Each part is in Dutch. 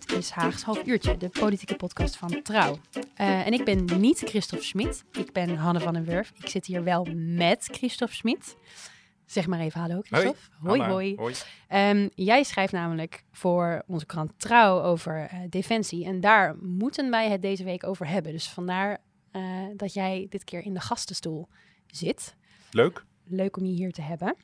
Dit is Haags Half Uurtje, de politieke podcast van Trouw. Uh, en ik ben niet Christophe Smit, ik ben Hanne van den Wurf. Ik zit hier wel met Christophe Smit. Zeg maar even hallo, Christophe. Hoi. Hoi, hoi. Um, jij schrijft namelijk voor onze krant Trouw over uh, defensie. En daar moeten wij het deze week over hebben. Dus vandaar uh, dat jij dit keer in de gastenstoel zit. Leuk. Leuk om je hier te hebben.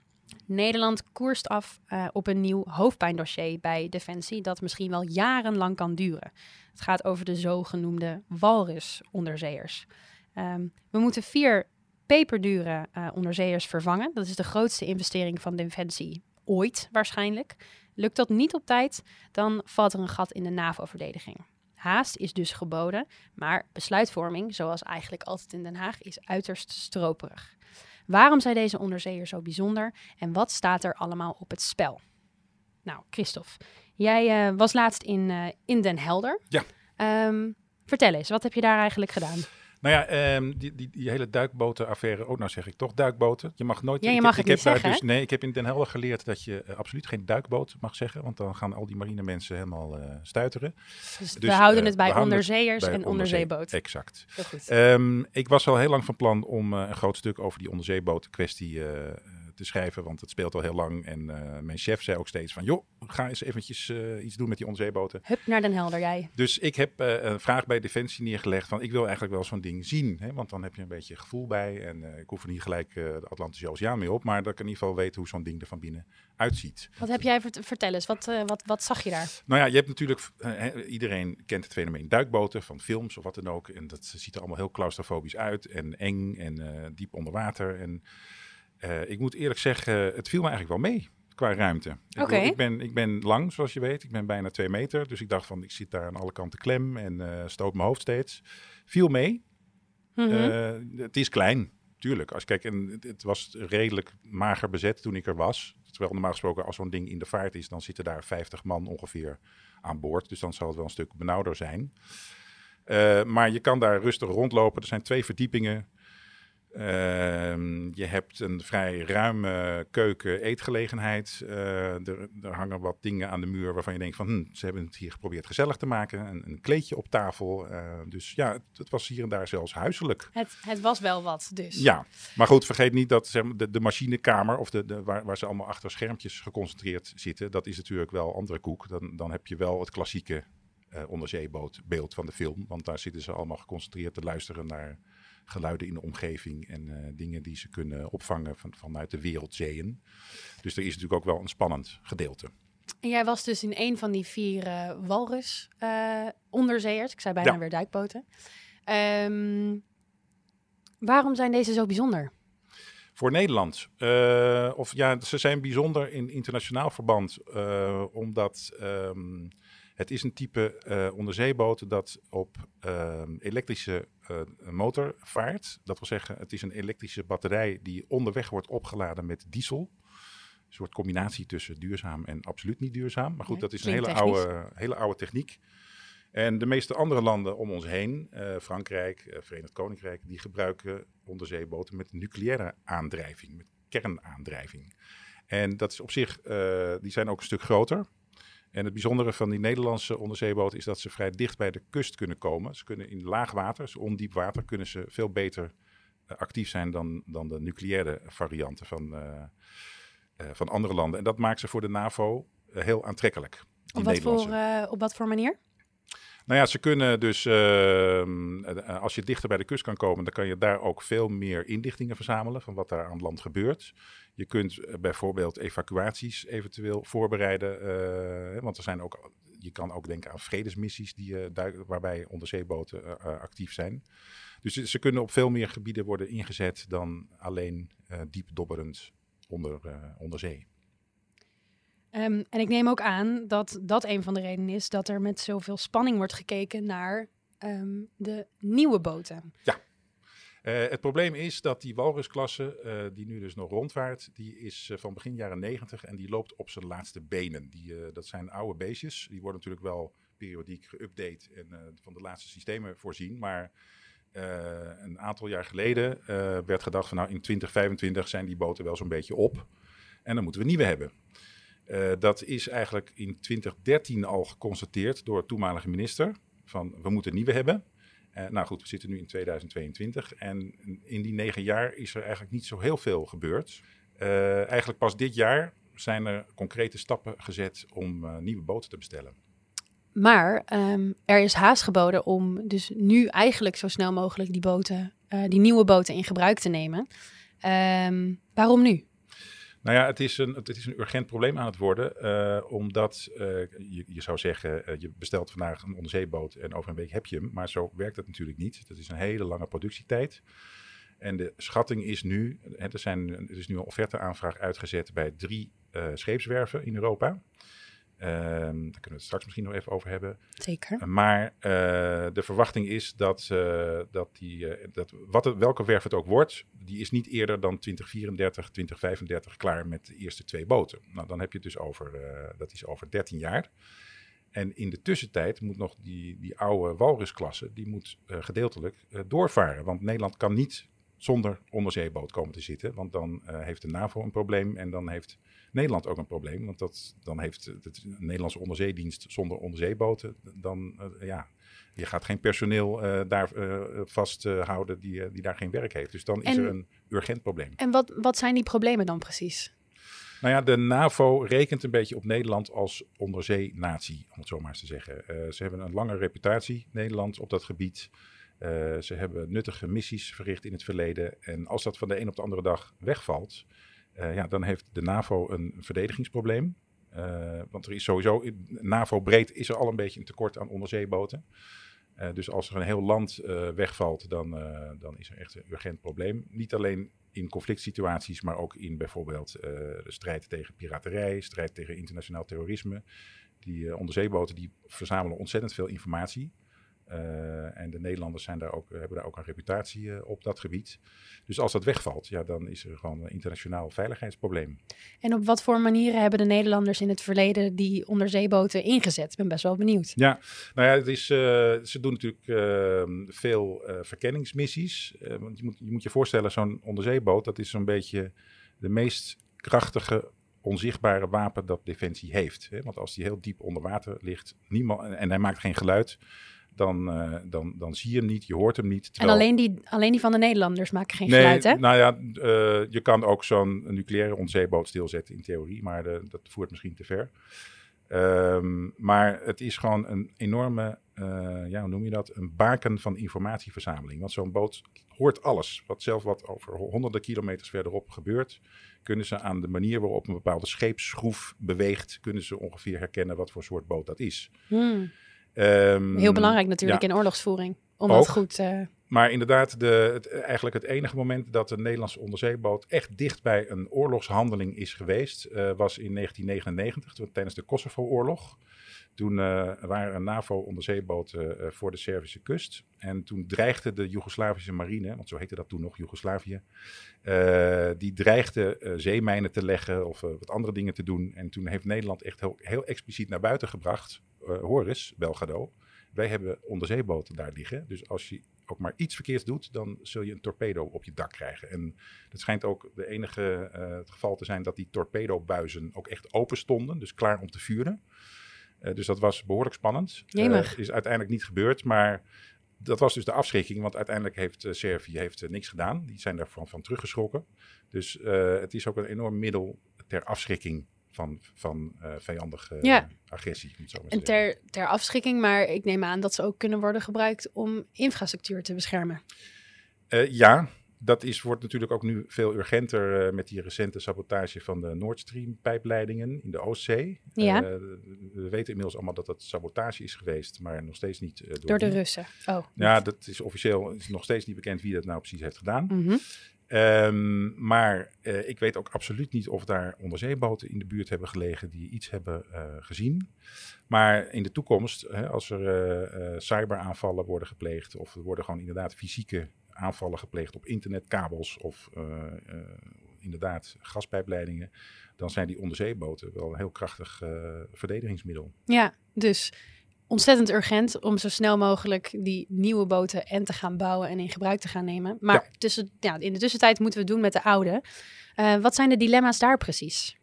Nederland koerst af uh, op een nieuw hoofdpijndossier bij Defensie dat misschien wel jarenlang kan duren. Het gaat over de zogenoemde walrusonderzeeërs. Um, we moeten vier peperdure uh, onderzeeërs vervangen. Dat is de grootste investering van Defensie ooit waarschijnlijk. Lukt dat niet op tijd, dan valt er een gat in de NAVO-verdediging. Haast is dus geboden, maar besluitvorming, zoals eigenlijk altijd in Den Haag, is uiterst stroperig. Waarom zijn deze onderzeeërs zo bijzonder en wat staat er allemaal op het spel? Nou, Christophe, jij uh, was laatst in, uh, in Den Helder. Ja. Um, vertel eens, wat heb je daar eigenlijk gedaan? Nou ja, um, die, die, die, hele duikbotenaffaire, oh nou zeg ik toch duikboten. Je mag nooit... Ja, je ik mag heb, het ik niet heb zeggen, dus, Nee, ik heb in Den Helder geleerd dat je uh, absoluut geen duikboot mag zeggen, want dan gaan al die marine mensen helemaal uh, stuiteren. Dus, dus we houden het bij onderzeeërs en onderzeeboten. Exact. Um, ik was al heel lang van plan om een groot stuk over die onderzeeboten kwestie te schrijven, want het speelt al heel lang. En uh, mijn chef zei ook steeds van, joh, ga eens eventjes uh, iets doen met die onderzeeboten. Hup naar Den Helder, jij. Dus ik heb een vraag bij Defensie neergelegd van, ik wil eigenlijk wel zo'n ding zien. Hè, want dan heb je een beetje gevoel bij. En ik hoef er niet gelijk de Atlantische Oceaan mee op, maar dat ik in ieder geval weten hoe zo'n ding er van binnen uitziet. Wat heb jij, vert vertel eens, wat, wat, wat zag je daar? Nou ja, je hebt natuurlijk, iedereen kent het fenomeen duikboten van films of wat dan ook. En dat ziet er allemaal heel claustrofobisch uit en eng en diep onder water en... Uh, ik moet eerlijk zeggen, het viel me eigenlijk wel mee qua ruimte. Okay. Ik, ik, ben, ik ben lang, zoals je weet. Ik ben bijna twee meter. Dus ik dacht van, ik zit daar aan alle kanten klem en uh, stoot mijn hoofd steeds. Viel mee. Mm -hmm. uh, het is klein, tuurlijk. Als, kijk, en het, het was redelijk mager bezet toen ik er was. Terwijl normaal gesproken, als zo'n ding in de vaart is, dan zitten daar 50 man ongeveer aan boord. Dus dan zal het wel een stuk benauwder zijn. Uh, maar je kan daar rustig rondlopen. Er zijn twee verdiepingen. Uh, je hebt een vrij ruime keuken-eetgelegenheid. Uh, er, er, hangen wat dingen aan de muur waarvan je denkt van... Hm, ze hebben het hier geprobeerd gezellig te maken. Een, een kleedje op tafel. Uh, dus ja, het, het, was hier en daar zelfs huiselijk. Het, het, was wel wat dus. Ja, maar goed, vergeet niet dat zeg maar, de, de, machinekamer... of de, de, waar, waar, ze allemaal achter schermpjes geconcentreerd zitten... dat is natuurlijk wel andere koek. Dan, dan heb je wel het klassieke onderzeebootbeeld van de film. Want daar zitten ze allemaal geconcentreerd te luisteren naar geluiden in de omgeving en uh, dingen die ze kunnen opvangen van, vanuit de wereldzeeën. Dus er is natuurlijk ook wel een spannend gedeelte. En jij was dus in een van die vier uh, walrus uh, onderzeeërs. Ik zei bijna Ja. weer duikboten. Um, waarom zijn deze zo bijzonder? Voor Nederland. Uh, of ja, ze zijn bijzonder in internationaal verband, uh, omdat um, het is een type uh, onderzeeboot dat op uh, elektrische motor vaart. Dat wil zeggen, het is een elektrische batterij die onderweg wordt opgeladen met diesel. Een soort combinatie tussen duurzaam en absoluut niet duurzaam. Maar goed, dat is een hele technisch. oude, hele oude techniek. En de meeste andere landen om ons heen, eh, Frankrijk, eh, Verenigd Koninkrijk, die gebruiken onderzeeboten met nucleaire aandrijving, met kernaandrijving. En dat is op zich, eh, die zijn ook een stuk groter. En het bijzondere van die Nederlandse onderzeeboten is dat ze vrij dicht bij de kust kunnen komen. Ze kunnen in laag water, dus ondiep water, kunnen ze veel beter eh, actief zijn dan, dan de nucleaire varianten van, eh, eh, van andere landen. En dat maakt ze voor de NAVO heel aantrekkelijk. Op wat, voor, op wat voor manier? Nou ja, ze kunnen dus, uh, als je dichter bij de kust kan komen, dan kan je daar ook veel meer inlichtingen verzamelen van wat daar aan land gebeurt. Je kunt uh, bijvoorbeeld evacuaties eventueel voorbereiden, uh, want er zijn ook je kan ook denken aan vredesmissies die, uh, waarbij onderzeeboten actief zijn. Dus ze kunnen op veel meer gebieden worden ingezet dan alleen diep dobberend onder, onder zee. Um, en ik neem ook aan dat dat een van de redenen is dat er met zoveel spanning wordt gekeken naar um, de nieuwe boten. Ja. Uh, het probleem is dat die walrusklasse, uh, die nu dus nog rondvaart, die is uh, van begin jaren 90 en die loopt op zijn laatste benen. Die, dat zijn oude beestjes. Die worden natuurlijk wel periodiek geüpdate en van de laatste systemen voorzien. Maar een aantal jaar geleden werd gedacht van nou in 2025 zijn die boten wel zo'n beetje op. En dan moeten we nieuwe hebben. Uh, dat is eigenlijk in 2013 al geconstateerd door de toenmalige minister. Van we moeten nieuwe hebben. Uh, nou goed, we zitten nu in 2022. En in die negen jaar is er eigenlijk niet zo heel veel gebeurd. Uh, eigenlijk pas dit jaar zijn er concrete stappen gezet om nieuwe boten te bestellen. Maar um, er is haast geboden om dus nu eigenlijk zo snel mogelijk die boten, die nieuwe boten in gebruik te nemen. Um, waarom nu? Nou ja, het is een, het is een urgent probleem aan het worden. Uh, omdat uh, je, je, zou zeggen, uh, je bestelt vandaag een onderzeeboot en over een week heb je hem. Maar zo werkt het natuurlijk niet. Dat is een hele lange productietijd. En de schatting is nu, er, zijn, er is nu een offerteaanvraag uitgezet bij drie scheepswerven in Europa. Um, daar kunnen we het straks misschien nog even over hebben. Zeker. Maar uh, de verwachting is dat, dat, die, uh, dat wat het, welke werf het ook wordt, die is niet eerder dan 2034, 2035 klaar met de eerste twee boten. Nou, dan heb je het dus over, dat is over 13 jaar. En in de tussentijd moet nog die, die oude walrusklasse, die moet gedeeltelijk doorvaren. Want Nederland kan niet zonder onderzeeboot komen te zitten. Want dan uh, heeft de NAVO een probleem en dan heeft Nederland ook een probleem. Want dat, dan heeft de Nederlandse onderzeedienst zonder onderzeeboten, dan uh, ja, je gaat geen personeel uh, daar vasthouden die, die daar geen werk heeft. Dus dan is er een urgent probleem. En wat, wat zijn die problemen dan precies? Nou ja, de NAVO rekent een beetje op Nederland als onderzee-natie, om het zo maar eens te zeggen. ze hebben een lange reputatie, Nederland, op dat gebied. Uh, ze hebben nuttige missies verricht in het verleden. En als dat van de een op de andere dag wegvalt, uh, ja, dan heeft de NAVO een verdedigingsprobleem. Uh, want er is sowieso, NAVO-breed is er al een beetje een tekort aan onderzeeboten. dus als er een heel land wegvalt, dan, dan is er echt een urgent probleem. Niet alleen in conflict situaties, maar ook in bijvoorbeeld de strijd tegen piraterij, strijd tegen internationaal terrorisme. Die onderzeeboten die verzamelen ontzettend veel informatie. Uh, en de Nederlanders zijn daar ook, hebben daar ook een reputatie uh, op dat gebied. Dus als dat wegvalt, ja, dan is er gewoon een internationaal veiligheidsprobleem. En op wat voor manieren hebben de Nederlanders in het verleden die onderzeeboten ingezet? Ik ben best wel benieuwd. Ja, nou ja, het is, uh, ze doen natuurlijk ehm, veel verkenningsmissies. want je moet, je moet je voorstellen, zo'n onderzeeboot, dat is zo'n beetje de meest krachtige onzichtbare wapen dat Defensie heeft. Hè? Want als die heel diep onder water ligt, niemand, en hij maakt geen geluid, dan, uh, dan, dan zie je hem niet, je hoort hem niet. Terwijl... En alleen die, alleen die van de Nederlanders maken geen nee, geluid, hè? Nou ja, uh, je kan ook zo'n nucleaire onderzeeboot stilzetten in theorie, maar de, dat voert misschien te ver. Um, maar het is gewoon een enorme, uh, ja, hoe noem je dat? Een baken van informatieverzameling. Want zo'n boot hoort alles. Wat zelf wat over honderden kilometers verderop gebeurt, kunnen ze aan de manier waarop een bepaalde scheepsschroef beweegt, kunnen ze ongeveer herkennen wat voor soort boot dat is. Hmm. Um, Heel belangrijk natuurlijk ja, in oorlogsvoering. Om ook, dat goed. Uh... Maar inderdaad, de, het, eigenlijk het enige moment dat een Nederlandse onderzeeboot echt dicht bij een oorlogshandeling is geweest, uh, was in 1999, toen, tijdens de Kosovo-oorlog. Toen uh, waren er NAVO-onderzeeboten uh, voor de Servische kust. En toen dreigde de Joegoslavische marine, want zo heette dat toen nog, Joegoslavië, uh, die dreigde zeemijnen te leggen of wat andere dingen te doen. En toen heeft Nederland echt heel, heel expliciet naar buiten gebracht, Horus, Belgrado, wij hebben onderzeeboten daar liggen. Dus als je ook maar iets verkeerds doet, dan zul je een torpedo op je dak krijgen. En het schijnt ook de enige uh, het geval te zijn dat die torpedobuizen ook echt open stonden, dus klaar om te vuren. Uh, dus dat was behoorlijk spannend. Uh, is uiteindelijk niet gebeurd, maar dat was dus de afschrikking, want uiteindelijk heeft Servië heeft, niks gedaan. Die zijn daarvan van teruggeschrokken. Dus het is ook een enorm middel ter afschrikking van, van uh, vijandige ja. agressie. Zo en ter, ter afschrikking, maar ik neem aan dat ze ook kunnen worden gebruikt om infrastructuur te beschermen. Uh, ja, dat is, wordt natuurlijk ook nu veel urgenter uh, met die recente sabotage van de Nord Stream pijpleidingen in de Oostzee. Ja. We weten inmiddels allemaal dat dat sabotage is geweest, maar nog steeds niet door, door de. Russen. Oh. Ja, dat is officieel is nog steeds niet bekend wie dat nou precies heeft gedaan. Mm -hmm. Um, maar uh, ik weet ook absoluut niet of daar onderzeeboten in de buurt hebben gelegen die iets hebben uh, gezien. Maar in de toekomst, hè, als er uh, cyberaanvallen worden gepleegd of er worden gewoon inderdaad fysieke aanvallen gepleegd op internetkabels of inderdaad gaspijpleidingen, dan zijn die onderzeeboten wel een heel krachtig verdedigingsmiddel. Ja, dus ontzettend urgent om zo snel mogelijk die nieuwe boten en te gaan bouwen en in gebruik te gaan nemen. Maar Ja. tussen, ja, in de tussentijd moeten we het doen met de oude. Uh, wat zijn de dilemma's daar precies?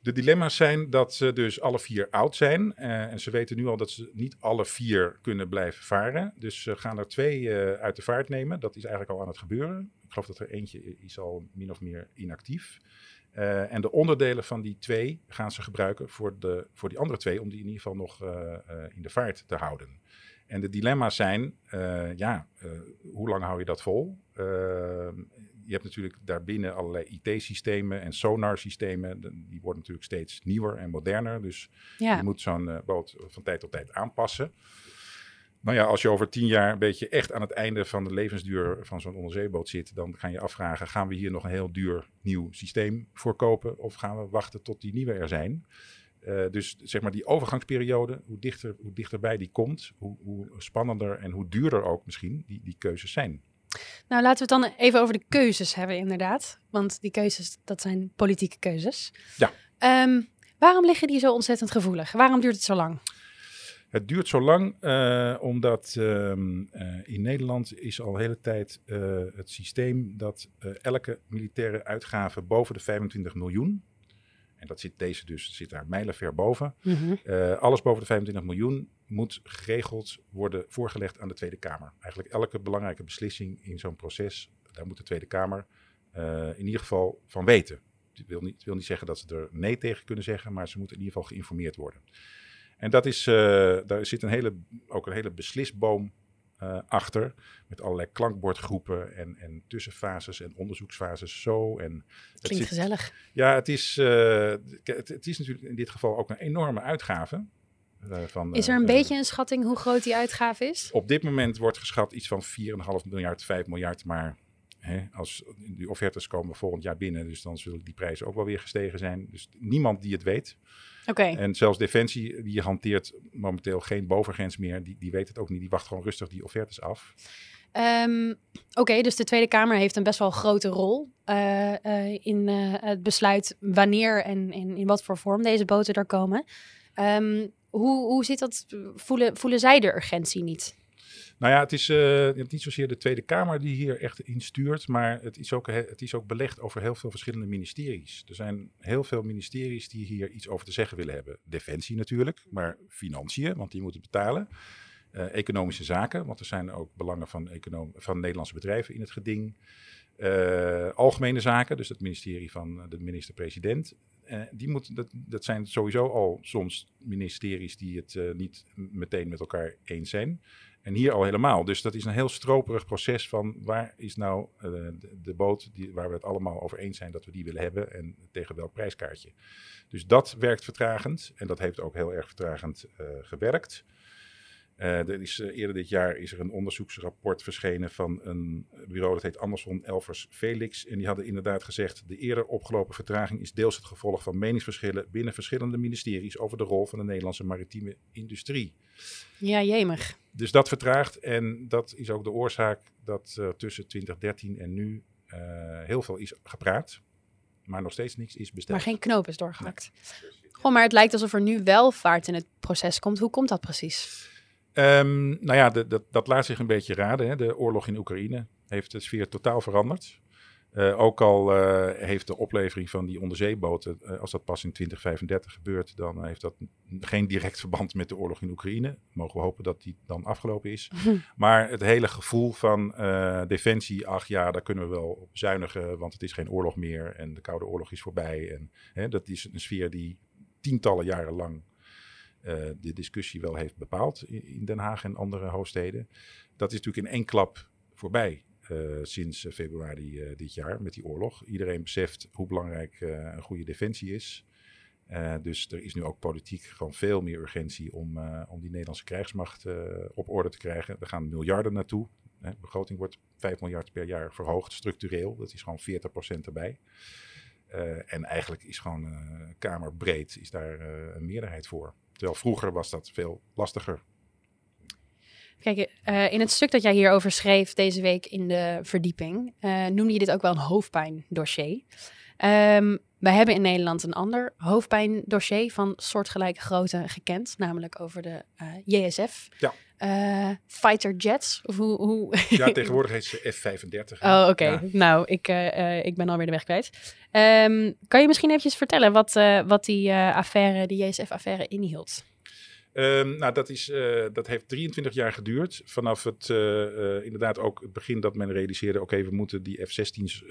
De dilemma's zijn dat ze dus alle vier oud zijn. Uh, en ze weten nu al dat ze niet alle vier kunnen blijven varen. Dus ze gaan er twee uh, uit de vaart nemen. Dat is eigenlijk al aan het gebeuren. Ik geloof dat er eentje is al min of meer inactief. Uh, en de onderdelen van die twee gaan ze gebruiken voor, de, voor die andere twee, om die in ieder geval nog uh, uh, in de vaart te houden. En de dilemma's zijn, ja, hoe lang hou je dat vol? je hebt natuurlijk daarbinnen allerlei IT-systemen en sonarsystemen. Die worden natuurlijk steeds nieuwer en moderner. Dus ja. je moet zo'n boot van tijd tot tijd aanpassen. Nou ja, als je over tien jaar een beetje echt aan het einde van de levensduur van zo'n onderzeeboot zit, dan ga je afvragen: gaan we hier nog een heel duur nieuw systeem voor kopen? Of gaan we wachten tot die nieuwe er zijn? Uh, dus zeg maar die overgangsperiode, hoe, dichter, hoe dichterbij die komt, hoe, hoe spannender en hoe duurder ook misschien die, die keuzes zijn. Nou, laten we het dan even over de keuzes hebben, inderdaad. Want die keuzes, dat zijn politieke keuzes. Ja. Um, waarom liggen die zo ontzettend gevoelig? Waarom duurt het zo lang? Het duurt zo lang uh, omdat uh, uh, in Nederland is al de hele tijd uh, het systeem dat elke militaire uitgave boven de 25 miljoen, en dat zit deze dus zit daar mijlenver boven, Mm -hmm. alles boven de 25 miljoen moet geregeld worden voorgelegd aan de Tweede Kamer. Eigenlijk elke belangrijke beslissing in zo'n proces, daar moet de Tweede Kamer in ieder geval van weten. Het wil, niet, het wil niet zeggen dat ze er nee tegen kunnen zeggen, maar ze moeten in ieder geval geïnformeerd worden. En dat is, uh, daar zit een hele, ook een hele beslisboom uh, achter. Met allerlei klankbordgroepen en, en tussenfases en onderzoeksfases zo. En Klinkt zit, gezellig. Ja, het is, uh, het, het, is natuurlijk in dit geval ook een enorme uitgave. Uh, van, is er een beetje een schatting hoe groot die uitgave is? Op dit moment wordt geschat iets van 4,5 miljard, 5 miljard. Maar hè, als die offertes komen volgend jaar binnen, dus dan zullen die prijzen ook wel weer gestegen zijn. Dus niemand die het weet. Okay. En zelfs Defensie, die hanteert momenteel geen bovengrens meer. Die, die weet het ook niet. Die wacht gewoon rustig die offertes af. Um, Oké, okay, dus de Tweede Kamer heeft een best wel grote rol uh, uh, in uh, het besluit wanneer en in, in wat voor vorm deze boten er komen. Um, hoe, hoe zit dat? Voelen, voelen zij de urgentie niet? Nou ja, het is uh, niet zozeer de Tweede Kamer die hier echt in stuurt, maar het is, ook, het is ook belegd over heel veel verschillende ministeries. Er zijn heel veel ministeries die hier iets over te zeggen willen hebben. Defensie natuurlijk, maar financiën, want die moeten betalen. Uh, economische zaken, want er zijn ook belangen van, van Nederlandse bedrijven in het geding. Uh, algemene zaken, dus het ministerie van de minister-president. Die moet, dat, dat zijn sowieso al soms ministeries die het niet meteen met elkaar eens zijn. En hier al helemaal. Dus dat is een heel stroperig proces van waar is nou uh, de, boot die, waar we het allemaal over eens zijn dat we die willen hebben en tegen welk prijskaartje. Dus dat werkt vertragend en dat heeft ook heel erg vertragend uh, gewerkt. Uh, er is, eerder dit jaar is er een onderzoeksrapport verschenen van een bureau dat heet Anderson Elvers Felix. En die hadden inderdaad gezegd, de eerder opgelopen vertraging is deels het gevolg van meningsverschillen binnen verschillende ministeries over de rol van de Nederlandse maritieme industrie. Ja, jemig. Dus dat vertraagt en dat is ook de oorzaak dat uh, tussen 2013 en nu heel veel is gepraat, maar nog steeds niks is besteld. Maar geen knoop is doorgehakt. Nee. Goh, maar het lijkt alsof er nu wel vaart in het proces komt. Hoe komt dat precies? Um, nou ja, de, de, dat laat zich een beetje raden. Hè. De oorlog in Oekraïne heeft de sfeer totaal veranderd. Uh, ook al uh, heeft de oplevering van die onderzeeboten, uh, als dat pas in 2035 gebeurt, dan heeft dat geen direct verband met de oorlog in Oekraïne. Mogen we hopen dat die dan afgelopen is. maar het hele gevoel van eh, defensie, ach ja, daar kunnen we wel op zuinigen, want het is geen oorlog meer en de Koude Oorlog is voorbij. En hè, dat is een sfeer die tientallen jaren lang de discussie wel heeft bepaald in, Den Haag en andere hoofdsteden. Dat is natuurlijk in één klap voorbij. Uh, sinds februari dit jaar met die oorlog. Iedereen beseft hoe belangrijk een goede defensie is. dus er is nu ook politiek gewoon veel meer urgentie om, om die Nederlandse krijgsmacht op orde te krijgen. Er gaan miljarden naartoe. De begroting wordt 5 miljard per jaar verhoogd, structureel. Dat is gewoon 40% erbij. En eigenlijk is gewoon kamerbreed is daar een meerderheid voor. Terwijl vroeger was dat veel lastiger. Kijk, in het stuk dat jij hierover schreef deze week in de verdieping, noemde je dit ook wel een hoofdpijndossier. Um, wij hebben in Nederland een ander hoofdpijndossier van soortgelijke grootte gekend, namelijk over de JSF. Ja. Uh, fighter jets? Of hoe, hoe... Ja, tegenwoordig heet ze F-35. Oh, oké. Nou, ik, uh, ik ben alweer de weg kwijt. Um, kan je misschien eventjes vertellen wat, wat die affaire, die JSF-affaire inhield? Um, nou, dat, is, dat heeft 23 jaar geduurd. Vanaf het inderdaad ook het begin dat men realiseerde... oké, okay, we moeten die F-16's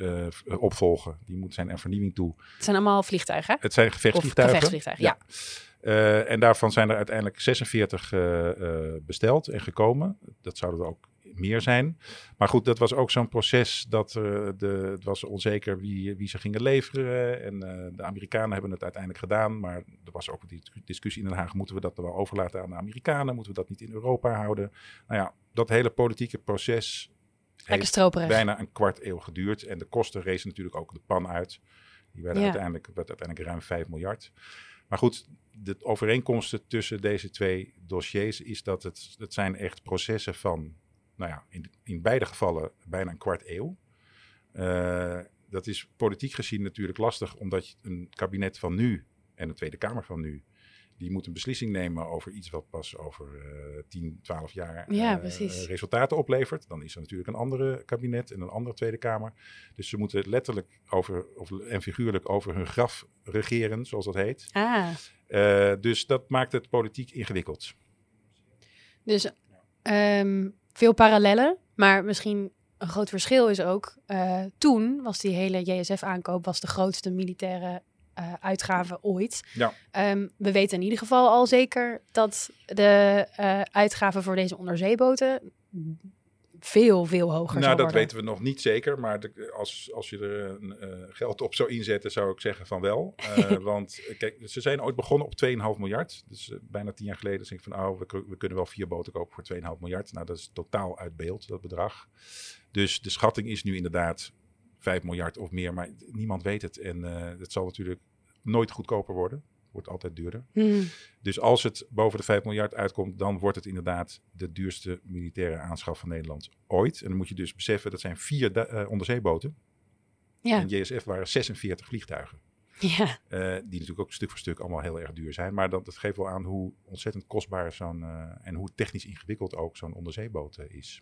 opvolgen. Die moeten zijn er vernieuwing toe. Het zijn allemaal vliegtuigen? Het zijn gevechtsvliegtuigen. Of gevechtsvliegtuigen, ja. ja. Uh, en daarvan zijn er uiteindelijk 46 uh, uh, besteld en gekomen. Dat zouden er ook meer zijn. Maar goed, dat was ook zo'n proces dat de, het was onzeker wie, wie ze gingen leveren. En de Amerikanen hebben het uiteindelijk gedaan. Maar er was ook die discussie in Den Haag: moeten we dat er wel overlaten aan de Amerikanen? Moeten we dat niet in Europa houden? Nou ja, dat hele politieke proces heeft bijna een kwart eeuw geduurd. En de kosten rezen natuurlijk ook de pan uit. Die werden ja. uiteindelijk, werd uiteindelijk ruim 5 miljard. Maar goed, de overeenkomsten tussen deze twee dossiers is dat het, het zijn echt processen van, nou ja, in, in beide gevallen bijna een kwart eeuw. Uh, dat is politiek gezien natuurlijk lastig, omdat een kabinet van nu en de Tweede Kamer van nu die moet een beslissing nemen over iets wat pas over uh, 10, 12 jaar ja, uh, resultaten oplevert. Dan is er natuurlijk een andere kabinet en een andere Tweede Kamer. Dus ze moeten letterlijk over, of, en figuurlijk over hun graf regeren, zoals dat heet. Ah. Uh, dus dat maakt het politiek ingewikkeld. Dus um, veel parallellen, maar misschien een groot verschil is ook, uh, toen was die hele JSF-aankoop was de grootste militaire uh, uitgave ooit. Ja. Um, we weten in ieder geval al zeker dat de uh, uitgaven voor deze onderzeeboten veel, veel hoger Nou, dat worden. weten we nog niet zeker. Maar de, als, als je er uh, geld op zou inzetten, zou ik zeggen van wel. want kijk, ze zijn ooit begonnen op 2,5 miljard. Dus bijna tien jaar geleden denk ik van, oh, we, we, kunnen wel vier boten kopen voor 2,5 miljard. Nou, dat is totaal uit beeld, dat bedrag. Dus de schatting is nu inderdaad 5 miljard of meer, maar niemand weet het. En het zal natuurlijk nooit goedkoper worden. Wordt altijd duurder. Hmm. Dus als het boven de 5 miljard uitkomt, dan wordt het inderdaad de duurste militaire aanschaf van Nederland ooit. En dan moet je dus beseffen, dat zijn vier uh, onderzeeboten. Ja. En JSF waren 46 vliegtuigen. Ja. Uh, die natuurlijk ook stuk voor stuk allemaal heel erg duur zijn. Maar dat, dat geeft wel aan hoe ontzettend kostbaar zo'n uh, en hoe technisch ingewikkeld ook zo'n onderzeeboot is.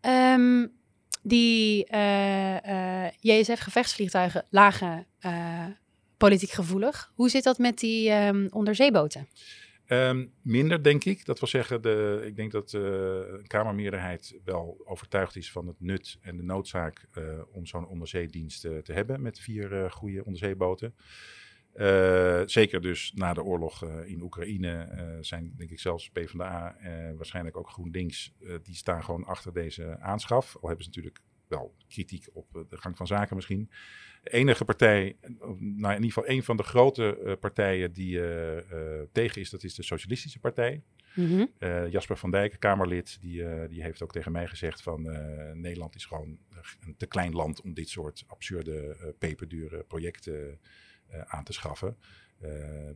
Um, die JSF-gevechtsvliegtuigen lagen politiek gevoelig. Hoe zit dat met die um, onderzeeboten? Um, minder, denk ik. Dat wil zeggen, de, ik denk dat de Kamermeerderheid wel overtuigd is van het nut en de noodzaak om zo'n onderzeedienst te hebben met vier goede onderzeeboten. Uh, zeker dus na de oorlog uh, in Oekraïne uh, zijn, denk ik, zelfs PvdA, waarschijnlijk ook GroenLinks, die staan gewoon achter deze aanschaf. Al hebben ze natuurlijk wel kritiek op de gang van zaken misschien. De enige partij, nou in ieder geval een van de grote partijen die tegen is, dat is de Socialistische Partij. Mm -hmm. Jasper van Dijk, Kamerlid, die, die heeft ook tegen mij gezegd van Nederland is gewoon een te klein land om dit soort absurde, peperdure projecten aan te schaffen. Uh,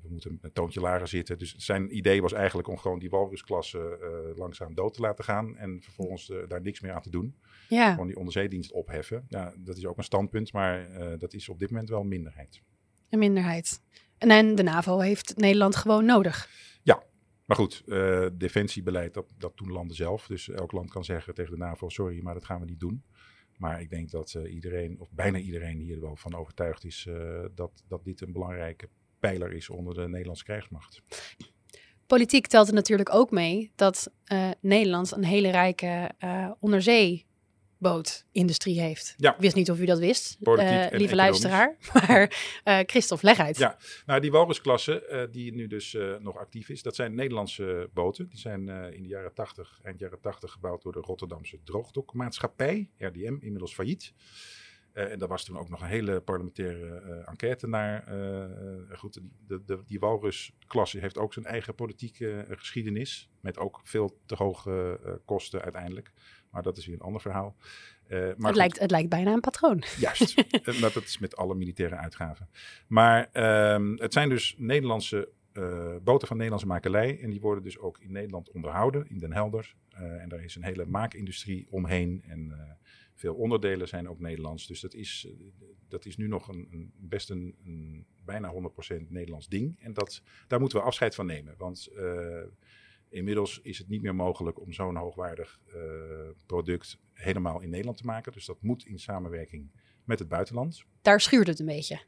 we moeten een toontje lager zitten. Dus zijn idee was eigenlijk om gewoon die walrusklasse uh, langzaam dood te laten gaan. En vervolgens daar niks meer aan te doen. Ja. Gewoon die onderzeedienst opheffen. Ja, dat is ook een standpunt, maar dat is op dit moment wel een minderheid. Een minderheid. En, en de NAVO heeft Nederland gewoon nodig. Ja, maar goed, defensiebeleid, dat, dat doen landen zelf. Dus elk land kan zeggen tegen de NAVO, sorry, maar dat gaan we niet doen. Maar ik denk dat uh, iedereen, of bijna iedereen hier wel van overtuigd is uh, dat, dat dit een belangrijke pijler is onder de Nederlandse krijgsmacht. Politiek telt er natuurlijk ook mee dat uh, Nederland een hele rijke onderzeebouwindustrie bootindustrie heeft. Ja. Ik wist niet of u dat wist, eh, en lieve economisch. luisteraar. Maar eh Christophe, leg uit. Ja, nou die walrusklasse eh, die nu dus eh, nog actief is, dat zijn Nederlandse boten. Die zijn eh, in de jaren 80, eind jaren 80 gebouwd door de Rotterdamse Droogdokmaatschappij, RDM, inmiddels failliet. Eh, en daar was toen ook nog een hele parlementaire eh, enquête naar. eh, goed, die, de, de, die walrusklasse heeft ook zijn eigen politieke geschiedenis. Met ook veel te hoge kosten uiteindelijk. Maar dat is weer een ander verhaal. Maar het, goed. lijkt, het lijkt bijna een patroon. Juist, maar dat is met alle militaire uitgaven. Maar ehm, het zijn dus Nederlandse boten van Nederlandse makelij. En die worden dus ook in Nederland onderhouden, in Den Helder. Eh, en daar is een hele maakindustrie omheen. En eh, veel onderdelen zijn ook Nederlands. Dus dat is, eh, dat is nu nog een, een, best een, bijna 100% Nederlands ding. En dat, daar moeten we afscheid van nemen. Want eh, inmiddels is het niet meer mogelijk om zo'n hoogwaardig eh, product helemaal in Nederland te maken. Dus dat moet in samenwerking met het buitenland. Daar schuurt het een beetje.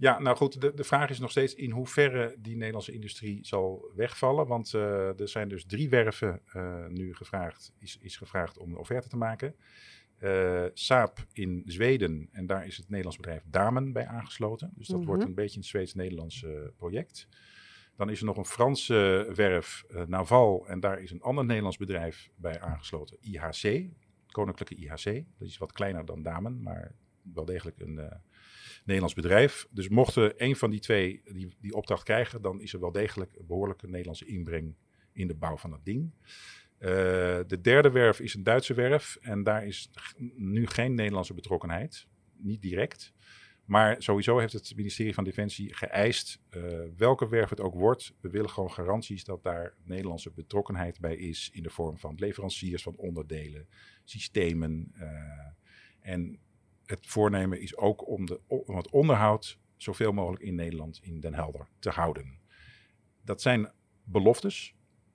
Ja, nou goed, de, de vraag is nog steeds in hoeverre die Nederlandse industrie zal wegvallen. Want eh, er zijn dus drie werven eh, nu gevraagd, is, is gevraagd om een offerte te maken. Eh Saab in Zweden, en daar is het Nederlands bedrijf Damen bij aangesloten. Dus dat Mhm. wordt een beetje een Zweeds-Nederlands project. Dan is er nog een Franse werf, Naval, en daar is een ander Nederlands bedrijf bij aangesloten, IHC, Koninklijke IHC. Dat is wat kleiner dan Damen, maar wel degelijk een Nederlands bedrijf. Dus mochten een van die twee die, die opdracht krijgen, dan is er wel degelijk een behoorlijke Nederlandse inbreng in de bouw van dat ding. Eh, de derde werf is een Duitse werf en daar is nu geen Nederlandse betrokkenheid, niet direct. Maar sowieso heeft het ministerie van Defensie geëist, eh, welke werf het ook wordt, we willen gewoon garanties dat daar Nederlandse betrokkenheid bij is in de vorm van leveranciers van onderdelen, systemen. eh, en het voornemen is ook om, de, om het onderhoud zoveel mogelijk in Nederland, in Den Helder, te houden. Dat zijn beloftes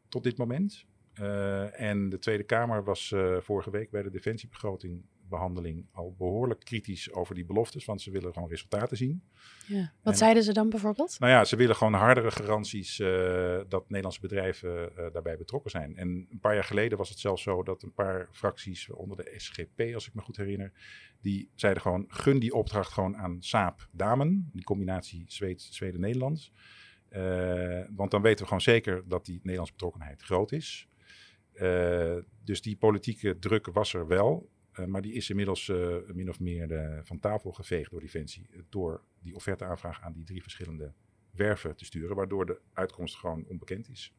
tot dit moment. Eh, en de Tweede Kamer was eh, vorige week bij de defensiebegroting behandeling al behoorlijk kritisch over die beloftes, want ze willen gewoon resultaten zien. Ja. Wat En- zeiden ze dan bijvoorbeeld? Nou ja, ze willen gewoon hardere garanties eh, dat Nederlandse bedrijven eh, daarbij betrokken zijn. En een paar jaar geleden was het zelfs zo dat een paar fracties onder de SGP, als ik me goed herinner, die zeiden gewoon gun die opdracht gewoon aan Saab Damen, die combinatie Zweden-Nederlands. Eh, want dan weten we gewoon zeker dat die Nederlandse betrokkenheid groot is. Dus die politieke druk was er wel. Eh, maar die is inmiddels eh, min of meer eh, van tafel geveegd door Defensie. door die offerteaanvraag aan die drie verschillende werven te sturen. Waardoor de uitkomst gewoon onbekend is.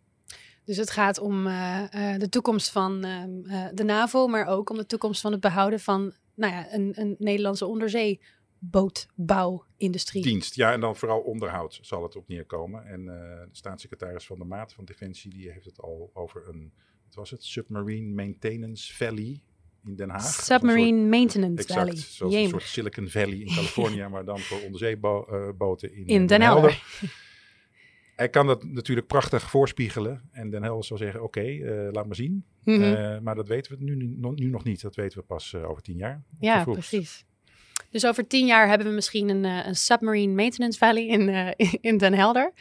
Dus het gaat om de toekomst van ehm, eh, de NAVO, maar ook om de toekomst van het behouden van nou ja, een, een Nederlandse onderzeebootbouwindustrie. Dienst, ja, en dan vooral onderhoud zal het op neerkomen. En de staatssecretaris van de Maat van Defensie die heeft het al over een, wat was het, Submarine Maintenance Valley in Den Haag. Soort- Submarine Maintenance Exact, Valley. zoals een soort Silicon Valley in Californië, maar dan voor onderzeeboten in, In eh, Den Helder. Hij kan dat natuurlijk prachtig voorspiegelen. En Den Helder zal zeggen, oké, eh, laat maar zien. Mhm. Eh, maar dat weten we nu, nu, nog- nu nog niet. Dat weten we pas eh, over tien jaar. ja, precies. Dus over tien jaar hebben we misschien een, eh, een Submarine Maintenance Valley in, eh, in Den Helder.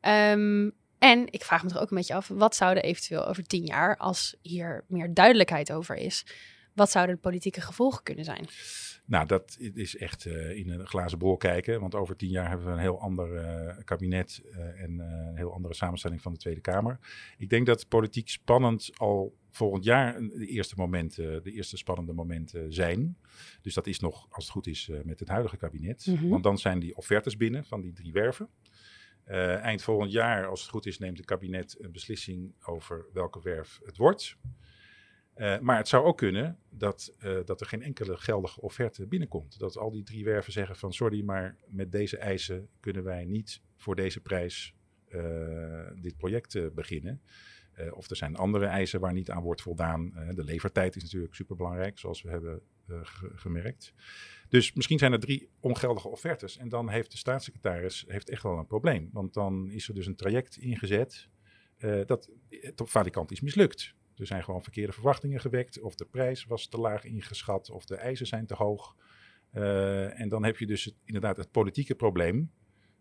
Ehm, en ik vraag me er ook een beetje af, wat zouden eventueel over tien jaar, als hier meer duidelijkheid over is, wat zouden de politieke gevolgen kunnen zijn? Nou, dat is echt eh, in een glazen bol kijken. Want over tien jaar hebben we een heel ander eh, kabinet eh, en een heel andere samenstelling van de Tweede Kamer. Ik denk dat politiek spannend al volgend jaar de eerste momenten, de eerste spannende momenten zijn. Dus dat is nog, als het goed is, met het huidige kabinet. Mhm. Want dan zijn die offertes binnen van die drie werven. Eind volgend jaar, als het goed is, neemt het kabinet een beslissing over welke werf het wordt. Eh, maar het zou ook kunnen dat, eh, dat er geen enkele geldige offerte binnenkomt. Dat al die drie werven zeggen van sorry, maar met deze eisen kunnen wij niet voor deze prijs eh, dit project beginnen. Of er zijn andere eisen waar niet aan wordt voldaan. De levertijd is natuurlijk superbelangrijk, zoals we hebben ge- gemerkt. Dus misschien zijn er drie ongeldige offertes. En dan heeft de staatssecretaris heeft echt wel een probleem. Want dan is er dus een traject ingezet dat op valikant is mislukt. Er zijn gewoon verkeerde verwachtingen gewekt. Of de prijs was te laag ingeschat. Of de eisen zijn te hoog. Eh, en dan heb je dus inderdaad het politieke probleem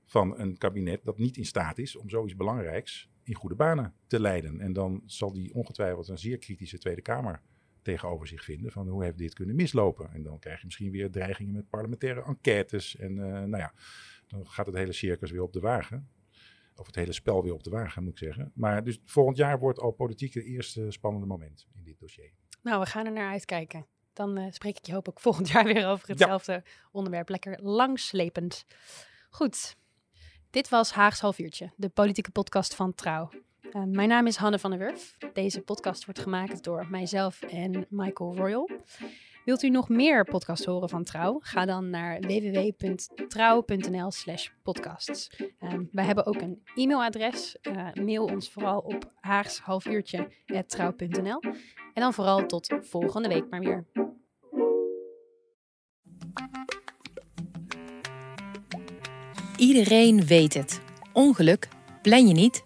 van een kabinet dat niet in staat is om zoiets belangrijks in goede banen te leiden. En dan zal die ongetwijfeld een zeer kritische Tweede Kamer tegenover zich vinden. Van hoe heeft dit kunnen mislopen? En dan krijg je misschien weer dreigingen met parlementaire enquêtes. En uh, nou ja, dan gaat het hele circus weer op de wagen. Of het hele spel weer op de wagen, moet ik zeggen. Maar dus volgend jaar wordt al politiek het eerste spannende moment in dit dossier. Nou, we gaan er naar uitkijken. Dan uh, spreek ik je hoop ik volgend jaar weer over hetzelfde onderwerp. Lekker langslepend. Goed, dit was Haags half uurtje, de politieke podcast van Trouw. Uh, mijn naam is Hanne van der Wurf. Deze podcast wordt gemaakt door mijzelf en Michael Royal. Wilt u nog meer podcasts horen van Trouw? Ga dan naar www.trouw.nl slash podcasts. Um, wij hebben ook een e-mailadres. Uh, mail ons vooral op haagshalfuurtje.trouw.nl En dan vooral tot volgende week maar weer. Iedereen weet het. Ongeluk plan je niet,